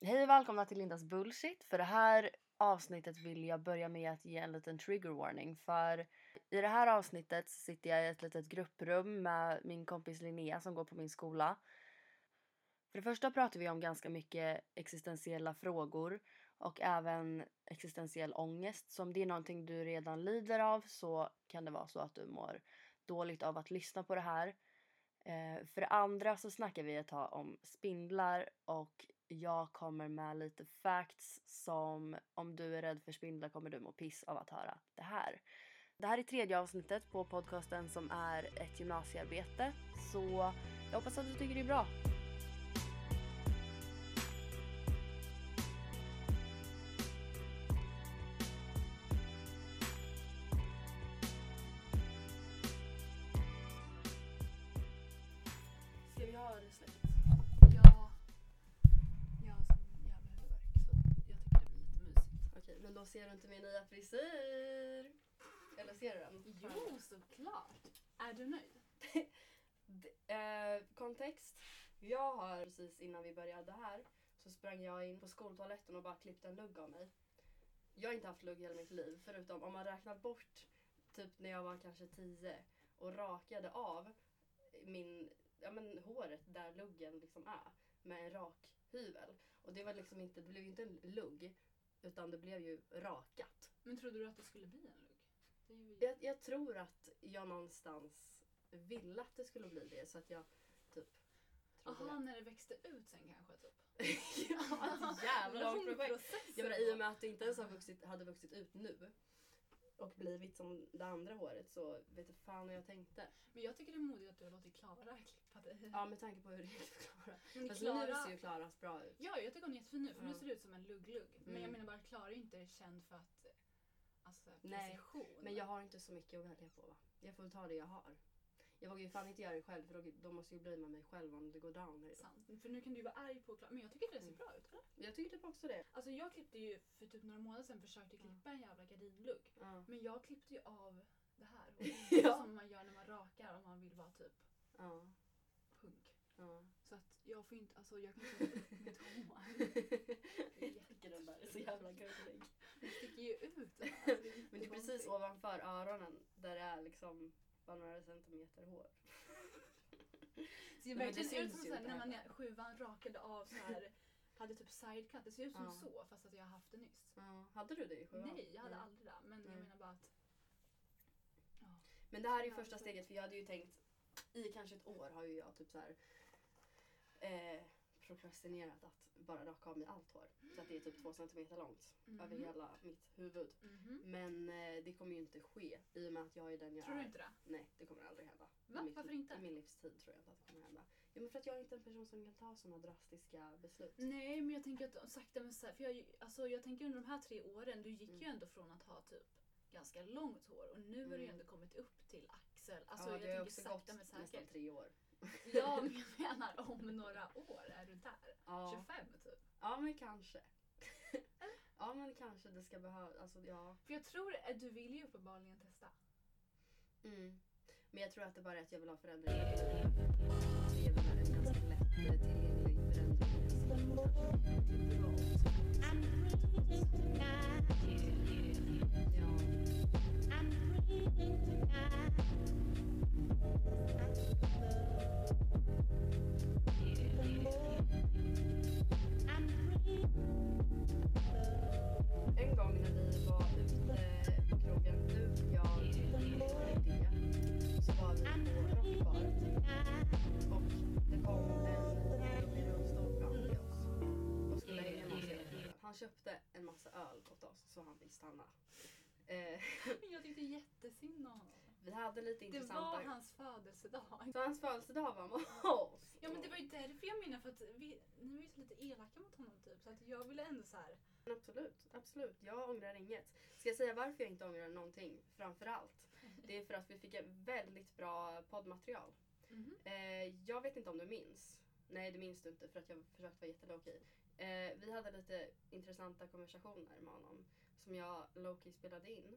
Hej och välkomna till Lindas bullshit. För det här avsnittet vill jag börja med att ge en liten trigger warning. För i det här avsnittet sitter jag i ett litet grupprum med min kompis Linnea som går på min skola. För det första pratar vi om ganska mycket existentiella frågor och även existentiell ångest. Så om det är någonting du redan lider av så kan det vara så att du mår dåligt av att lyssna på det här. Eh, för det andra så snackar vi ett tag om spindlar och jag kommer med lite facts som om du är rädd för spindlar kommer du må piss av att höra det här. Det här är tredje avsnittet på podcasten som är ett gymnasiearbete så jag hoppas att du tycker det är bra. Ser du inte min nya frisyr. Eller ser du den? Jo, såklart. Är du nöjd? D- eh, kontext. Jag har precis innan vi började här så sprang jag in på skoltoaletten och bara klippte en lugg av mig. Jag har inte haft lugg hela mitt liv förutom om man räknar bort typ när jag var kanske 10 och rakade av min, ja men håret där luggen liksom är med en rak hyvel. Och det var liksom inte, det blev inte en lugg utan det blev ju rakat. Men trodde du att det skulle bli en lugg? Ju... Jag, jag tror att jag någonstans ville att det skulle bli det så att jag typ trodde Aha, det. när det växte ut sen kanske typ. ja, ett jävla Lång process Jag menar. I och med att det inte ens vuxit, hade vuxit ut nu och blivit som det andra håret så vet du fan vad jag tänkte. Men jag tycker det är modigt att du har låtit Klara klippa dig. Ja med tanke på hur det gick för Klara. Men Fast nu ser ju Klaras bra ut. Ja, jag tycker hon är jättefin nu för nu Ja. ser det ut som en lugg-lugg. Men jag Mm. menar bara Klara är inte känd för att alltså, Nej, precision. Men jag har inte så mycket att välja på va. Jag får väl ta det jag har. Jag vågar ju fan inte göra det själv för då, då måste jag ju bli med mig själv om det går down. här. Sant. För nu kan du ju vara arg på. Men jag tycker det ser Mm. bra ut. Eller? Jag tycker typ också det. Alltså jag klippte ju för typ några månader sedan försökte klippa en jävla gardinlugg. Men jag klippte ju av det här. Ja. Som man gör när man rakar om man vill vara typ Ja. punk. ja. Så att jag får inte, alltså jag kan inte hålla upp mitt hår. den där är så jävla gullig. Det sticker ju ut. Alltså, Men det är precis ovanför öronen där det är liksom bara några centimeter hår. Det ser men det verkligen ut som när man i sjuan rakade av så här hade typ sidecut. Det ser ut som Ja. så fast att jag har haft det nyss. Ja. Hade du det i sjuan? Nej, jag hade Nej. aldrig det. Men jag Nej. menar bara att... Ja. Men det här är ju första steget för jag hade ju tänkt i kanske ett år har ju jag typ så här eh, prokrastinerat att bara raka av mig allt hår. Så att det är typ två centimeter långt över Mhm. hela mitt huvud. Mhm. Men eh, det kommer ju inte ske i och med att jag är den jag Tror du är. inte det? Nej, det kommer aldrig hända. Va? Mitt, Varför inte? I min livstid tror jag inte att det kommer hända. Ja, men för att jag är inte en person som kan ta sådana drastiska beslut. Nej, men jag tänker att sakta men säkert. För jag, alltså, jag tänker under de här tre åren, du gick ju Mm. ändå från att ha typ ganska långt hår och nu har du ju Mm. ändå kommit upp till axel. Alltså ja, jag tänker också sakta gått men nästan tre år. Ja, men jag menar om några år är du där. Ja, 25 typ. ja men kanske. ja men kanske det ska behövas. Alltså ja. För jag tror att du vill ju uppenbarligen testa. Mm. Men jag tror att det bara är att jag vill ha förändringar. Det är väl en ganska lätt tillgänglig förändring. Ja. En gång när vi var ute på krogen, du, jag och Linnea, så var vi på Rockbar. Och det kom en kille i rullstol fram till oss och skulle hänga med oss. Han köpte en massa öl åt oss så han fick stanna. Eh, Jag tyckte jättesynd om honom vi hade lite Det intressanta... var hans födelsedag. Så hans födelsedag var med oss. Ja men det var ju därför jag menar för att vi, ni var ju lite elaka mot honom typ. Så att jag ville ändå så här. Absolut, absolut. Jag ångrar inget. Ska jag säga varför jag inte ångrar någonting? Framförallt. Det är för att vi fick ett väldigt bra poddmaterial. Mhm. Eh, jag vet inte om du minns. Nej, det minns du inte för att jag försökte vara jättelowkey. Eh, vi hade lite intressanta konversationer med honom som jag lowkey spelade in.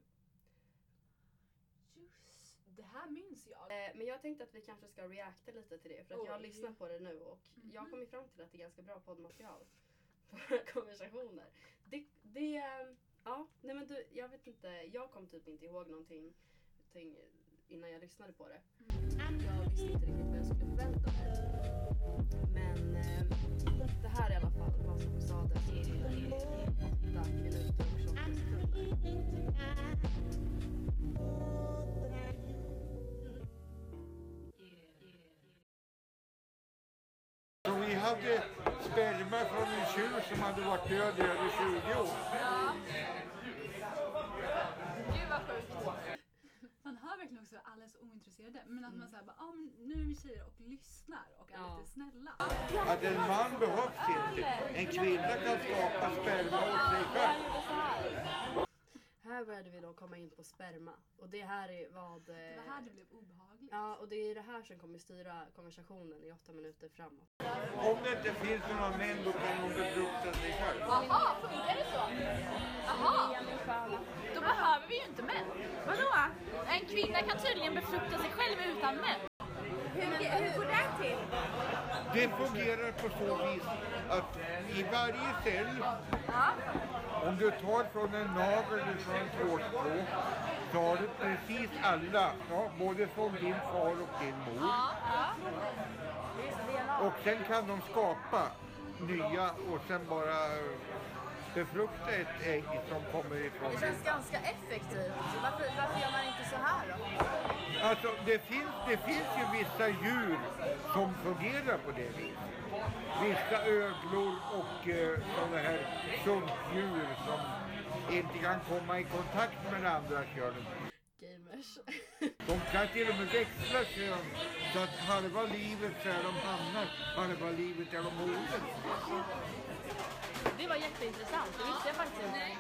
Just det här minns jag. Eh, men jag tänkte att vi kanske ska reacta lite till det för att jag har Oj. lyssnat på det nu och jag har kommit fram till att det är ganska bra poddmaterial. våra konversationer. Det, det, ja, nej men du, jag vet inte, jag kom typ inte ihåg någonting, någonting innan jag lyssnade på det. Jag visste inte riktigt vad jag skulle förvänta mig. Men eh, det här är i alla fall vad som sades i 8 minuter och 28 sekunder. Vi hade sperma från en tjur som hade varit död i över 20 år. Gud vad sjukt. Man hör verkligen också att alla är så ointresserade. Men att man säger bara, ah, men nu är vi tjejer och lyssnar och är Ja. lite snälla. Att en man behövs inte. En kvinna kan skapa sperma åt sig själv. Här började vi då komma in på sperma. Och det här är vad... Det eh, var här det blev obehagligt. Ja, och det är det här som kommer styra konversationen i åtta minuter framåt. Om det inte finns några män då kan hon befrukta sig själv. Jaha, funkar det så? Jaha, då behöver vi ju inte män. Vadå? En kvinna kan tydligen befrukta sig själv utan män. Hur, hur går det till? Det fungerar på så vis att i varje cell, om du tar från en nagel från en tårtstrå, så har du precis alla, ja, både från din far och din mor. Och sen kan de skapa nya och sen bara befrukta ett ägg som kommer ifrån Det känns ganska effektivt. Varför, varför gör man inte så här då? Alltså det finns, det finns ju vissa djur som fungerar på det viset. Vissa öglor och eh, sådana här sumpdjur som inte kan komma i kontakt med det andra könet. Gamers. De kan till och med växla kön så att halva livet så är de hamnar, halva livet är de moder. Det var jätteintressant. Det visste jag faktiskt inte.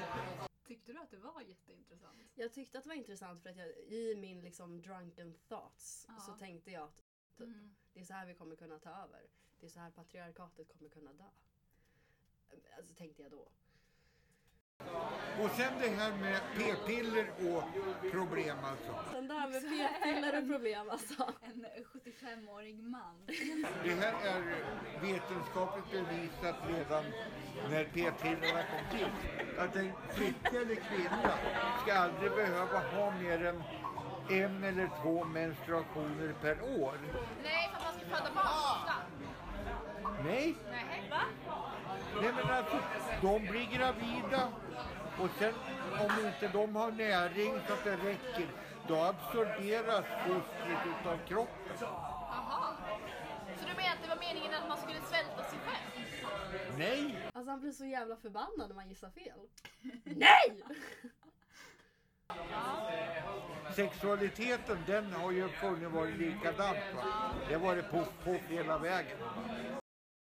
Tyckte du att det var jätteintressant? Jag tyckte att det var intressant för att jag i min liksom drunken thoughts Ja. så tänkte jag att typ, Mm. det är så här vi kommer kunna ta över. Det är så här patriarkatet kommer kunna dö. Alltså tänkte jag då. Och sen det här med p-piller och problem alltså. Sen det här med p-piller och problem alltså. En 75-årig man. Det här är vetenskapligt bevisat redan när p-pillerna kom till. Att en flicka eller kvinna ska aldrig behöva ha mer än en eller två menstruationer per år. Nej, för man ska föda barn. Nej, Nej, va? nej men alltså de blir gravida och sen om inte de har näring så att det räcker då absorberas fostret utav kroppen. Jaha. Så du menar att det var meningen att man skulle svälta sig själv? Nej, Alltså han blir så jävla förbannad när man gissar fel. Nej! sexualiteten den har ju funnits varit likadant. Va? Det har varit poff poff hela vägen.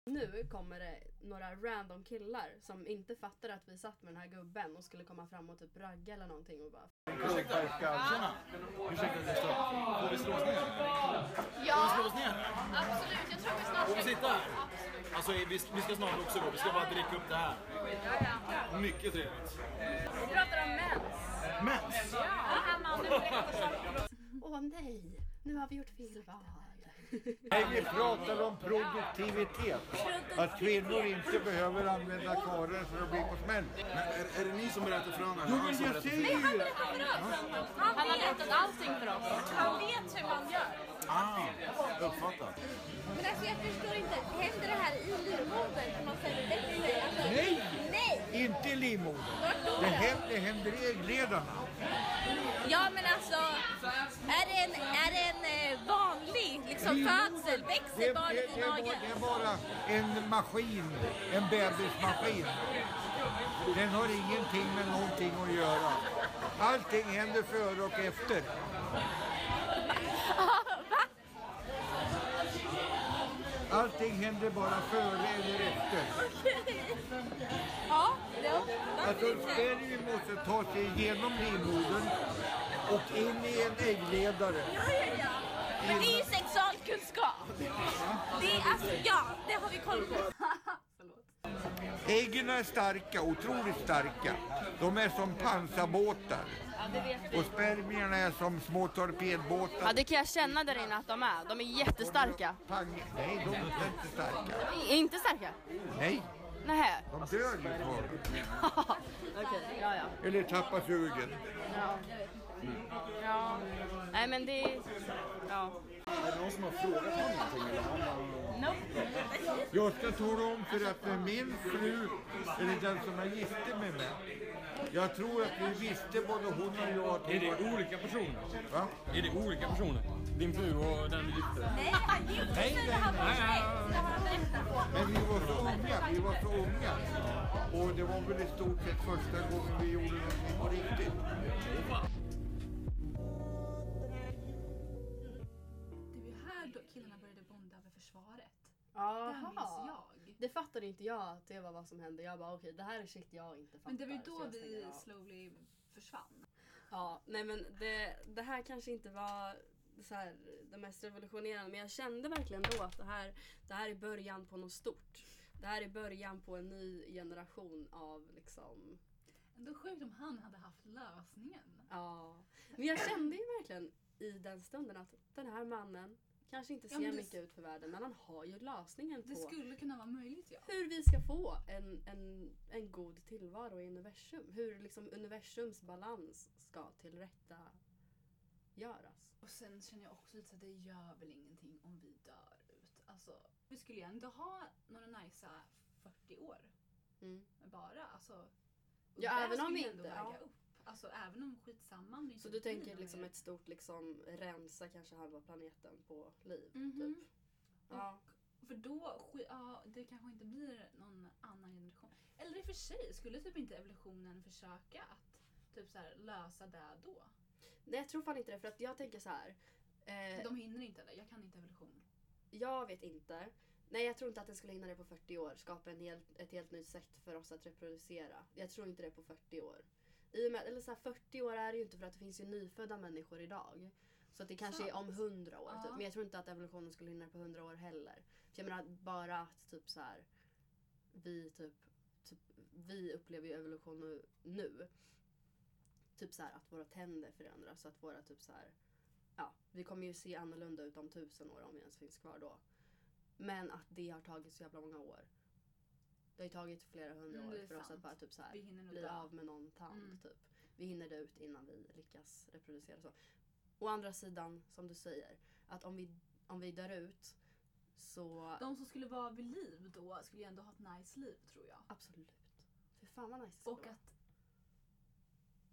Nu kommer det några random killar som inte fattar att vi satt med den här gubben och skulle komma fram och typ ragga eller någonting och bara skallen. Tjena! Ursäkta att jag stör. Får vi slå oss ner? Ja, Får vi slå oss ner? absolut. Jag tror vi snart Får vi ska sitta här? Absolut. Alltså vi, vi ska snart också gå. Vi ska bara dricka upp det här. Ja. Mycket trevligt. Vi pratar om mens. Mens! Ja, den här mannen Åh nej, nu har vi gjort fel val. Nej, vi pratar om produktivitet. Att kvinnor inte behöver använda karlar för att bli på smäll. Men är, är det ni som berättar för honom? Jo, eller han men som jag berättar för säger ju! Han har berättat allting för oss. Han vet hur man gör. Ah, uppfattat. Men alltså jag förstår inte, händer det här i livmodern man föder växer? Alltså, Nej! Nej! Inte i livmodern. Det händer, det händer i äggledarna. Ja men alltså, är det en, är det en liksom, födsel? Det, Växer barnet i är bara, magen? det är bara en maskin, en bebismaskin. Den har ingenting med någonting att göra. Allting händer före och efter. Allting händer bara före eller efter. Ja, det Alltså spermier måste ta sig igenom livmodern och in i en äggledare. Ja, ja, ja. Men det är ju sexualkunskap. Det är alltså, ja, det har vi koll på. Äggen är starka, otroligt starka. De är som pansarbåtar. Och spermierna är som små torpedbåtar. Ja det kan jag känna där inne att de är. De är jättestarka. Pang. Nej, de är inte starka. I- Inte starka? Nej. Nähä. De dör ju snart. Okej, ja ja. Eller tappar sugen. Ja. Ja. Nej men det... Ja. Är det någon som har frågat honom någonting eller har man... Jag ska tala om för att min fru, eller den som jag gifte mig med, jag tror att vi visste både hon och jag att Är det olika personer? Va? Är det olika personer? Din fru och den du gifte dig med? Nej, han gifte Nej, sig nej, när han var nej. 21. Det har han berättat. Men vi var så unga, vi var så unga. Och det var väl i stort sett första gången vi gjorde någonting på riktigt. Jaha. minns jag. Det fattade inte jag att det var vad som hände. Jag bara okej, det här är shit jag inte fattar. Men det var ju då vi slowly försvann. Ja, nej men det, det här kanske inte var så här, det mest revolutionerande men jag kände verkligen då att det här, det här är början på något stort. Det här är början på en ny generation av liksom, Ändå sjukt om han hade haft lösningen. ja. Men jag kände ju verkligen i den stunden att den här mannen kanske inte Ja, ser det- mycket ut för världen men han har ju lösningen Det på skulle kunna vara möjligt ja. hur vi ska få en, en, en god tillvaro i universum. Hur liksom universums balans ska tillrätta göras. Och sen känner jag också lite att det gör väl ingenting om vi dör ut. Alltså, vi skulle ju ändå ha några najsa 40 år Mm. bara. Alltså, Ja, det även om vi inte- ja. upp. Alltså även om skitsamma om Så du tänker liksom ett stort liksom rensa kanske halva planeten på liv? Mhm. Typ. Ja. För då, ja, det kanske inte blir någon annan generation. Eller i och för sig, skulle typ inte evolutionen försöka att typ så här, lösa det då? Nej jag tror fan inte det för att jag tänker så här. Eh, De hinner inte det, jag kan inte evolution. Jag vet inte. Nej jag tror inte att den skulle hinna det på 40 år. Skapa en helt, ett helt nytt sätt för oss att reproducera. Jag tror inte det på 40 år. I och med, eller så här, 40 år är det ju inte för att det finns ju nyfödda människor idag. Så att det kanske är om 100 år. Ja. Typ. Men jag tror inte att evolutionen skulle hinna på 100 år heller. För jag menar bara att typ så här. Vi typ, typ vi upplever ju evolution nu, nu. Typ så här att våra tänder förändras. Så att våra typ så här. Ja, vi kommer ju se annorlunda ut om tusen år om vi ens finns kvar då. Men att det har tagit så jävla många år. Det har ju tagit flera hundra Mm, år för oss sant. att bara typ så här bli dö. av med någon tand. Mm. Typ. Vi hinner dö ut innan vi lyckas reproducera så. Å andra sidan, som du säger, att om vi, om vi dör ut så... De som skulle vara vid liv då skulle ju ändå ha ett nice liv tror jag. Absolut. Fy fan vad nice det Och vara. att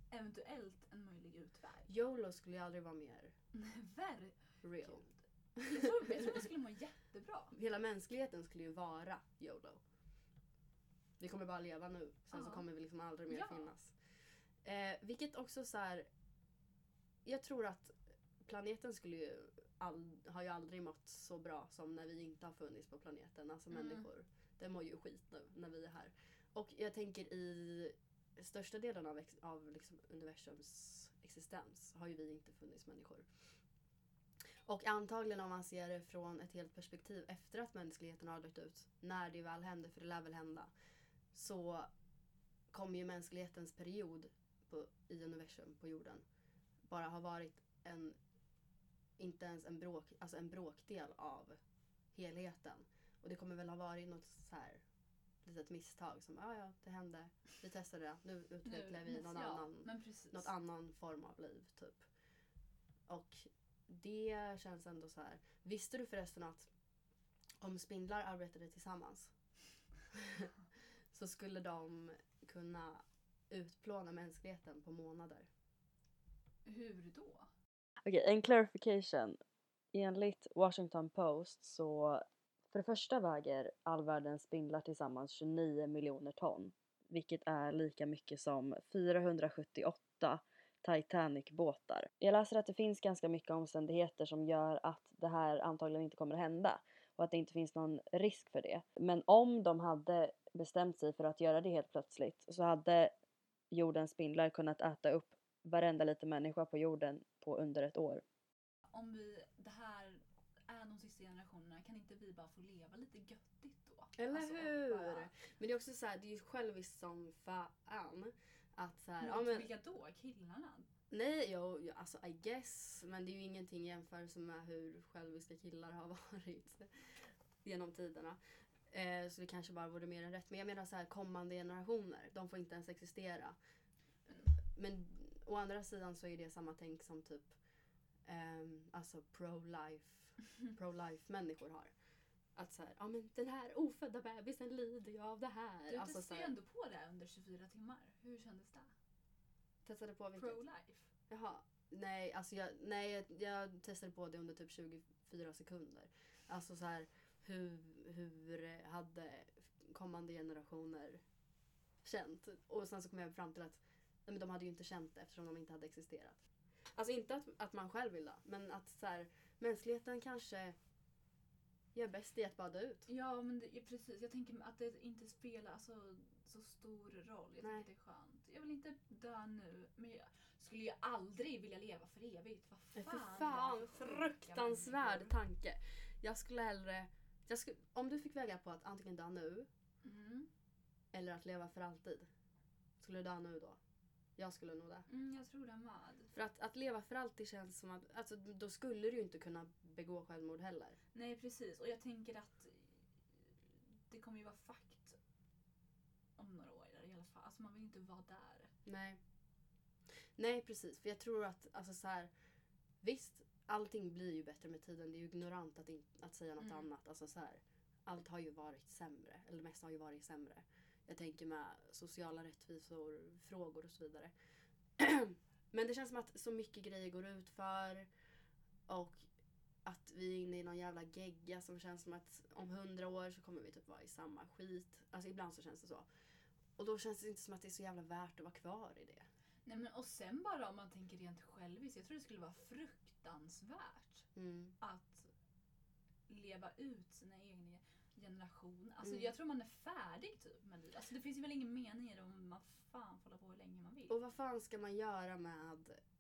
eventuellt en möjlig utväg. YOLO skulle ju aldrig vara mer Verkligen. real. Jag tror, jag tror det skulle må jättebra. Hela mänskligheten skulle ju vara YOLO. Vi kommer bara leva nu, sen så Ja. kommer vi liksom aldrig mer Ja. finnas. Eh, vilket också så här. Jag tror att planeten skulle ju all, har ju aldrig mått så bra som när vi inte har funnits på planeten. Alltså Mm. människor. Den mår ju skit nu när vi är här. Och jag tänker i största delen av, ex, av liksom universums existens har ju vi inte funnits människor. Och antagligen om man ser det från ett helt perspektiv efter att mänskligheten har dött ut, när det väl händer, för det lär väl hända, så kommer ju mänsklighetens period på, i universum, på jorden, bara ha varit en, inte ens en, bråk, alltså en bråkdel av helheten. Och det kommer väl ha varit något så här litet misstag som, ja ja, det hände, vi testade det, nu utvecklar vi någon ja, annan något annan form av liv typ. Och det känns ändå så här. Visste du förresten att om spindlar arbetade tillsammans så skulle de kunna utplåna mänskligheten på månader. Hur då? Okej, en clarification. Enligt Washington Post så för det första väger all världens spindlar tillsammans 29 miljoner ton. Vilket är lika mycket som 478 Titanic-båtar. Jag läser att det finns ganska mycket omständigheter som gör att det här antagligen inte kommer att hända och att det inte finns någon risk för det. Men om de hade bestämt sig för att göra det helt plötsligt så hade jordens spindlar kunnat äta upp varenda liten människa på jorden på under ett år. Om vi, det här är de sista generationerna, kan inte vi bara få leva lite göttigt då? Eller Alltså, hur? bara- Men det är också så här, det är ju själviskt som fan. Att så här, Men, ja, men, Vilka då? Killarna? nej, jo, alltså I guess. Men det är ju ingenting i jämförelse med hur själviska killar har varit genom tiderna. Eh, så det kanske bara vore mer än rätt. Men jag menar så här kommande generationer, de får inte ens existera. Men å andra sidan så är det samma tänk som typ ehm, alltså pro-life pro-life människor har. Att så här, ja men den här ofödda bebisen lider ju av det här. Du alltså, så testade ju ändå på det under 24 timmar. Hur kändes det? testade på vilket? Pro-life? Jaha. Nej, alltså jag, nej, jag, jag testade på det under typ 24 sekunder. Alltså så här, hur, hur hade kommande generationer känt? Och sen så kom jag fram till att nej, men de hade ju inte känt det eftersom de inte hade existerat. Alltså inte att, att man själv vill dö, men att så här, mänskligheten kanske gör bäst i att bara dö ut. Ja, men det, precis. Jag tänker att det inte spelar alltså, så stor roll. Jag Nej. tycker det är skönt. Jag vill inte dö nu, men jag skulle ju aldrig vilja leva för evigt. Vad fan, för fan, det fruktansvärd tanke. Jag skulle hellre... Skulle, om du fick välja på att antingen dö nu Mm. eller att leva för alltid. Skulle du dö nu då? Jag skulle nog det. Mm, jag tror det med. För att, att leva för alltid känns som att... Alltså, då skulle du ju inte kunna begå självmord heller. Nej, precis. Och jag tänker att det kommer ju vara fakt om några år i alla fall. Alltså man vill inte vara där. Nej. Nej, precis. För jag tror att, alltså så här, visst, allting blir ju bättre med tiden. Det är ju ignorant att, in, att säga något Mm. annat. Alltså så här, allt har ju varit sämre. Eller det mesta har ju varit sämre. Jag tänker med sociala rättvisor, frågor och så vidare. Men det känns som att så mycket grejer går ut för och att vi är inne i någon jävla gegga som känns som att om hundra år så kommer vi typ vara i samma skit. Alltså ibland så känns det så. Och då känns det inte som att det är så jävla värt att vara kvar i det. Nej, men och sen bara om man tänker rent själviskt. Jag tror det skulle vara fruktansvärt Mm. att leva ut sina egna generation. Alltså Mm. jag tror man är färdig typ med livet. Alltså det finns ju väl ingen mening i det om man fan får hålla på hur länge man vill. Och vad fan ska man göra med...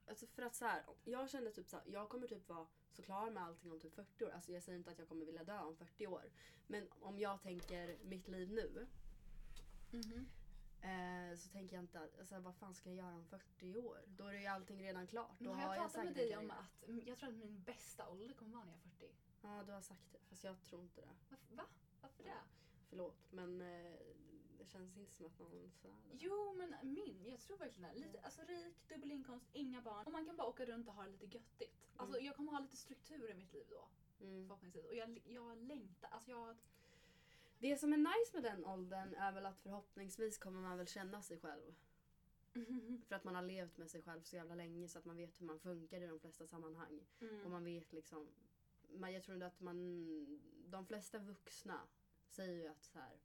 Alltså för att så här, jag känner typ så här, jag kommer typ vara så klar med allting om typ 40 år. Alltså jag säger inte att jag kommer vilja dö om 40 år. Men om jag tänker mitt liv nu. Mhm. Eh, så tänker jag inte att, alltså, vad fan ska jag göra om 40 år? Då är ju allting redan klart. Då Men har har jag pratat med säkert dig om att mm, jag tror att min bästa ålder kommer vara när jag är 40? Ja, du har sagt det. Fast jag tror inte det. Varför, va? Varför det? Förlåt. Men eh, det känns inte som att någon sa det. Jo men min, jag tror verkligen det. Lite, alltså rik, dubbel inkomst, inga barn. Och man kan bara åka runt och ha det lite göttigt. Alltså jag kommer ha lite struktur i mitt liv då. Mm. Förhoppningsvis. Och jag, jag längtar. Alltså jag... Det som är nice med den åldern är väl att förhoppningsvis kommer man väl känna sig själv. För att man har levt med sig själv så jävla länge så att man vet hur man funkar i de flesta sammanhang. Och man vet liksom... Man, jag tror ändå att man... De flesta vuxna säger ju att så här.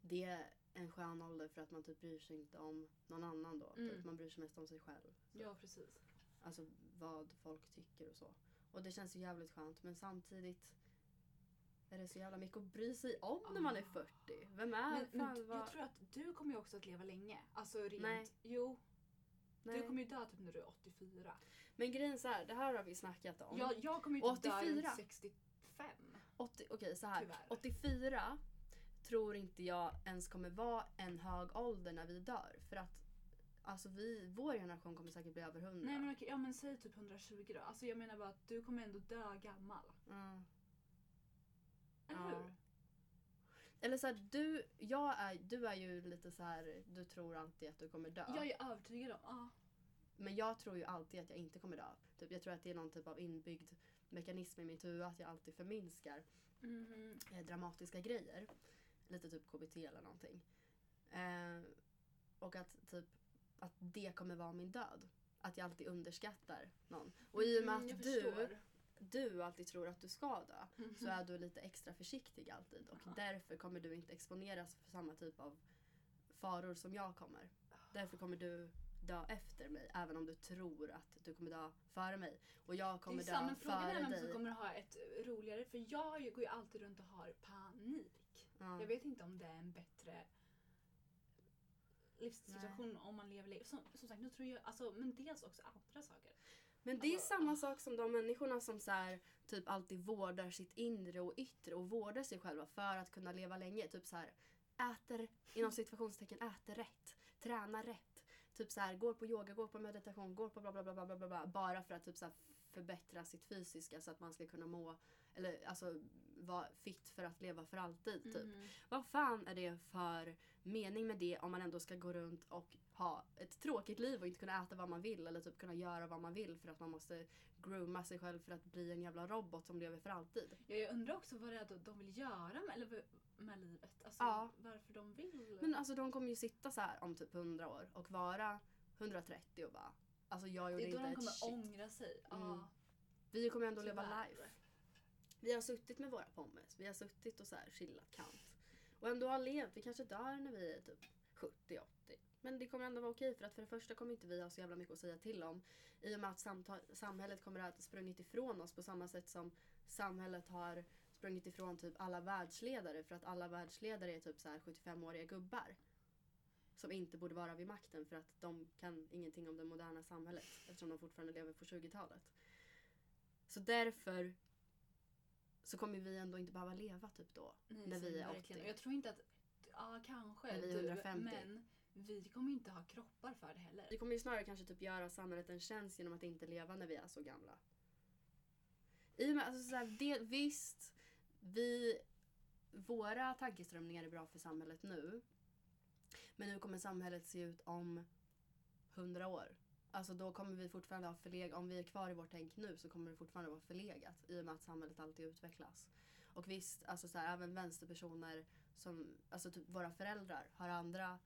Det är en skön ålder för att man typ bryr sig inte om någon annan då. Mm. Typ man bryr sig mest om sig själv. Ja precis. Alltså vad folk tycker och så. Och det känns ju jävligt skönt men samtidigt är det så jävla mycket att bry sig om när man är 40. Vem är Ah. Men, men fan du- vad... jag tror att du kommer ju också att leva länge. Alltså rent... Nej. Jo. Nej. Du kommer ju dö typ när du är 84. Men grejen så här, det här har vi snackat om. Jag, jag kommer ju dö 84. runt 65. 80, Okej så här. Tyvärr. 84 tror inte jag ens kommer vara en hög ålder när vi dör. För att alltså vi, vår generation kommer säkert bli över 100. Nej men okej, ja men säg typ 120 då. Alltså jag menar bara att du kommer ändå dö gammal. Mm. Eller Ja. hur? Eller så här, du, jag är, du är ju lite så här, du tror alltid att du kommer dö. Jag är övertygad om, ja. Men jag tror ju alltid att jag inte kommer dö. Typ, jag tror att det är någon typ av inbyggd mekanism i mitt huvud att jag alltid förminskar Mhm. eh, dramatiska grejer. Lite typ KBT eller någonting. Eh, och att typ att det kommer vara min död. Att jag alltid underskattar någon. Och i och med Mm, att du, förstår. Du alltid tror att du ska dö Mhm. så är du lite extra försiktig alltid. Och Aha. därför kommer du inte exponeras för samma typ av faror som jag kommer. Därför kommer du dö efter mig även om du tror att du kommer dö före mig. Och jag Det kommer är samma dö frågan är före vem dig. som kommer ha ett roligare. För jag går ju alltid runt och har panik. Ja. Jag vet inte om det är en bättre livssituation om man lever länge. Som, som sagt, nu tror jag, alltså, men dels också andra saker. Men det är samma sak som de människorna som så här, typ alltid vårdar sitt inre och yttre och vårdar sig själva för att kunna leva länge. Typ så här, äter, inom situationstecken, äter rätt, tränar rätt. Typ så här, går på yoga, går på meditation, går på bla bla bla bla bla bla, bla bara för att typ så här förbättra sitt fysiska så att man ska kunna må eller alltså vara fit för att leva för alltid. Typ. Mm. Vad fan är det för mening med det om man ändå ska gå runt och ha ett tråkigt liv och inte kunna äta vad man vill eller typ kunna göra vad man vill för att man måste grooma sig själv för att bli en jävla robot som lever för alltid. Ja, jag undrar också vad det är de vill göra med, eller med livet. Alltså Ja. varför de vill. Men alltså de kommer ju sitta så här om typ 100 år och vara 130 och bara Alltså jag gjorde det är då inte de ett kommer shit. ångra sig. Mm. Ja, Vi kommer ändå leva tyvärr. life. Vi har suttit med våra pommes, vi har suttit och så här chillat kant. Och ändå har levt, vi kanske dör när vi är typ 70-80. Men det kommer ändå vara okej för att för det första kommer inte vi ha så jävla mycket att säga till om. I och med att samhället kommer att ha sprungit ifrån oss på samma sätt som samhället har sprungit ifrån typ alla världsledare för att alla världsledare är typ så här 75-åriga gubbar. Som inte borde vara vid makten för att de kan ingenting om det moderna samhället eftersom de fortfarande lever på 20-talet. Så därför så kommer vi ändå inte behöva leva typ då. Nej, när vi är verkligen. 80. Och Jag tror inte att, ja kanske Eller du, 150. men vi kommer inte ha kroppar för det heller. Vi kommer ju snarare kanske typ göra samhället en tjänst genom att inte leva när vi är så gamla. I och med, alltså så här, det, visst, vi, våra tankeströmningar är bra för samhället nu. Men hur kommer samhället se ut om hundra år? Alltså då kommer vi fortfarande ha förlegat, om vi är kvar i vårt tänk nu så kommer det fortfarande vara förlegat i och med att samhället alltid utvecklas. Och visst, alltså så här, även vänsterpersoner som, alltså typ våra föräldrar har andra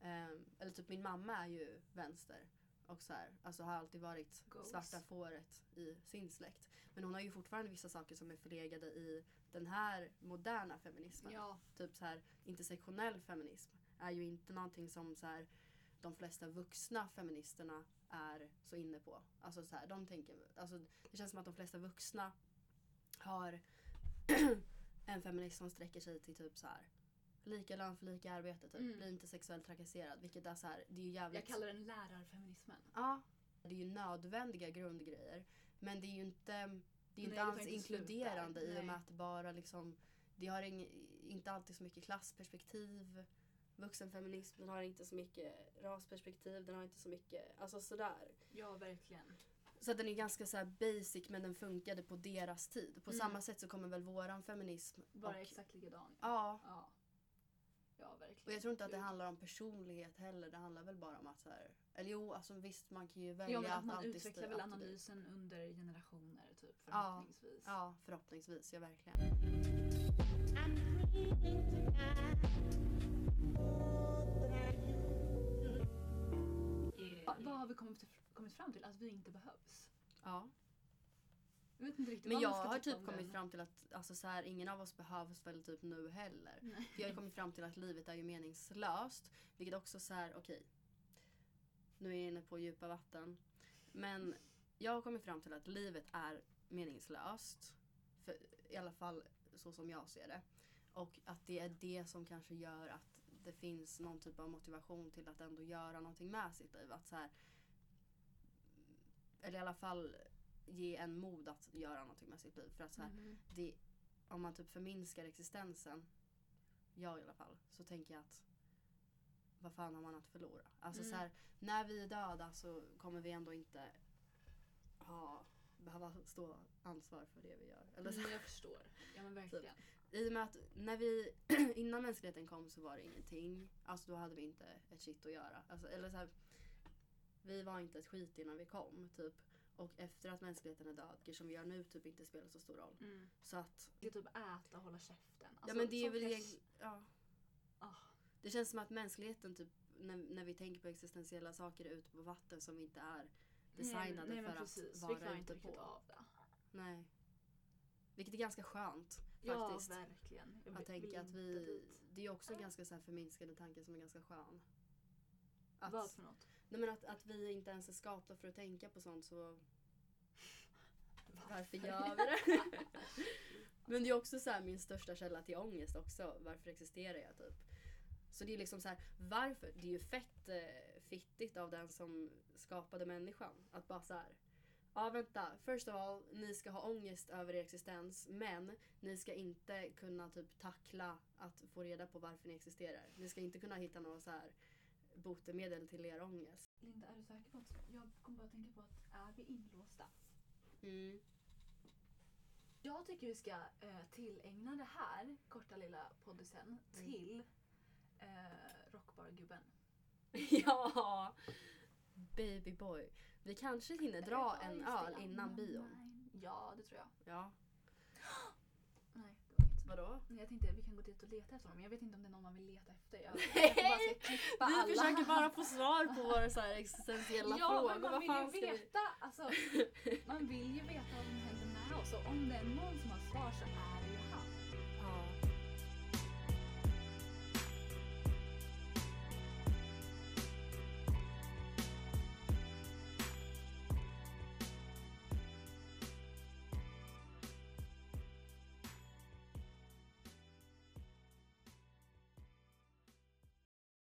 Ehm, eller typ min mamma är ju vänster. Och så här, alltså har alltid varit Goals. svarta fåret i sin släkt. Men hon har ju fortfarande vissa saker som är förlegade i den här moderna feminismen. Ja, Typ så här intersektionell feminism är ju inte någonting som så här, de flesta vuxna feministerna är så inne på. Alltså så här, de tänker, alltså, det känns som att de flesta vuxna har en feminism som sträcker sig till typ så här lika lön för lika arbete typ. Mm. Bli inte sexuellt trakasserad. Vilket är så här, det är ju jävligt... jag kallar den lärarfeminismen. Ja. Det är ju nödvändiga grundgrejer. Men det är ju inte, det är inte alls inkluderande i och med att bara liksom det har ing, inte alltid så mycket klassperspektiv. Vuxenfeminism den har inte så mycket rasperspektiv, den har inte så mycket, alltså sådär. Ja, verkligen. Så den är ganska så basic men den funkade på deras tid. På Mm. samma sätt så kommer väl våran feminism och, exakt likadan. Ja, Ja. Ja, verkligen. och jag tror inte att det handlar om personlighet heller. Det handlar väl bara om att så här, eller jo, alltså visst man kan ju välja Ja, men att att man alltid utvecklar väl analysen under generationer typ Ja. förhoppningsvis. Ja, förhoppningsvis. Ja, verkligen. Va- Vad har vi kommit, kommit fram till? Att vi inte behövs. Ja. Jag vet inte riktigt Men jag ska har typ om kommit den. fram till att alltså, så här, ingen av oss behövs väl typ nu heller. Nej. För jag har kommit fram till att livet är ju meningslöst. Vilket också så här, okej. Nu är jag inne på djupa vatten. Men jag har kommit fram till att livet är meningslöst. För, I alla fall så som jag ser det. Och att det är det som kanske gör att det finns någon typ av motivation till att ändå göra någonting med sitt liv. Att så här, eller i alla fall ge en mod att göra någonting med sitt liv. För att så här, Mhm. det, om man typ förminskar existensen, jag i alla fall, så tänker jag att vad fan har man att förlora? Alltså Mm. så här, när vi är döda så kommer vi ändå inte ha, behöva stå ansvar för det vi gör. Eller så, Mm, jag förstår. Ja men verkligen. I och med att när vi, innan mänskligheten kom så var det ingenting. Alltså då hade vi inte ett shit att göra. Alltså, eller så här, vi var inte ett skit innan vi kom typ. Och efter att mänskligheten är död, som vi gör nu typ inte spelar så stor roll. Mm. Så att Det är typ äta och hålla käften. ja Alltså, men det är väl eg- ja. Ah. Det känns som att mänskligheten typ när, när vi tänker på existentiella saker är ute på vatten som inte är designade nej, men för precis. att vara ute på. av det. Nej. Vilket är ganska skönt Ja faktiskt. verkligen. Jag att tänka att vi, det är också en ganska så här förminskande tanke som är ganska skön. Att, Vad för något? Nej men att, att vi inte ens är skapta för att tänka på sånt så varför gör vi det? men det är också så här min största källa till ångest också. Varför existerar jag typ? Så det är liksom så här, varför? Det är ju fett eh, fittigt av den som skapade människan. Att bara så här. Ja vänta, first of all, ni ska ha ångest över er existens men ni ska inte kunna typ tackla att få reda på varför ni existerar. Ni ska inte kunna hitta några så här botemedel till er ångest. Linda, är du säker på att... Jag kommer bara tänka på att är vi inlåsta? Mm. Jag tycker vi ska eh, tillägna det här korta lilla poddisen Mm. till eh, rockbargubben. ja! Babyboy. Vi kanske hinner dra en öl innan bion. Ja, det tror jag. Ja. Nej, det var inget. Vadå? Jag tänkte vi kan gå dit och leta efter honom. Jag vet inte om det är någon man vill leta efter. Jag, jag bara ska klippa Vi alla. försöker bara få svar på våra så här existentiella ja, frågor. men man vill ju vi... veta. Alltså, man vill ju veta vad som händer med oss. Och om det är någon som har svar så är det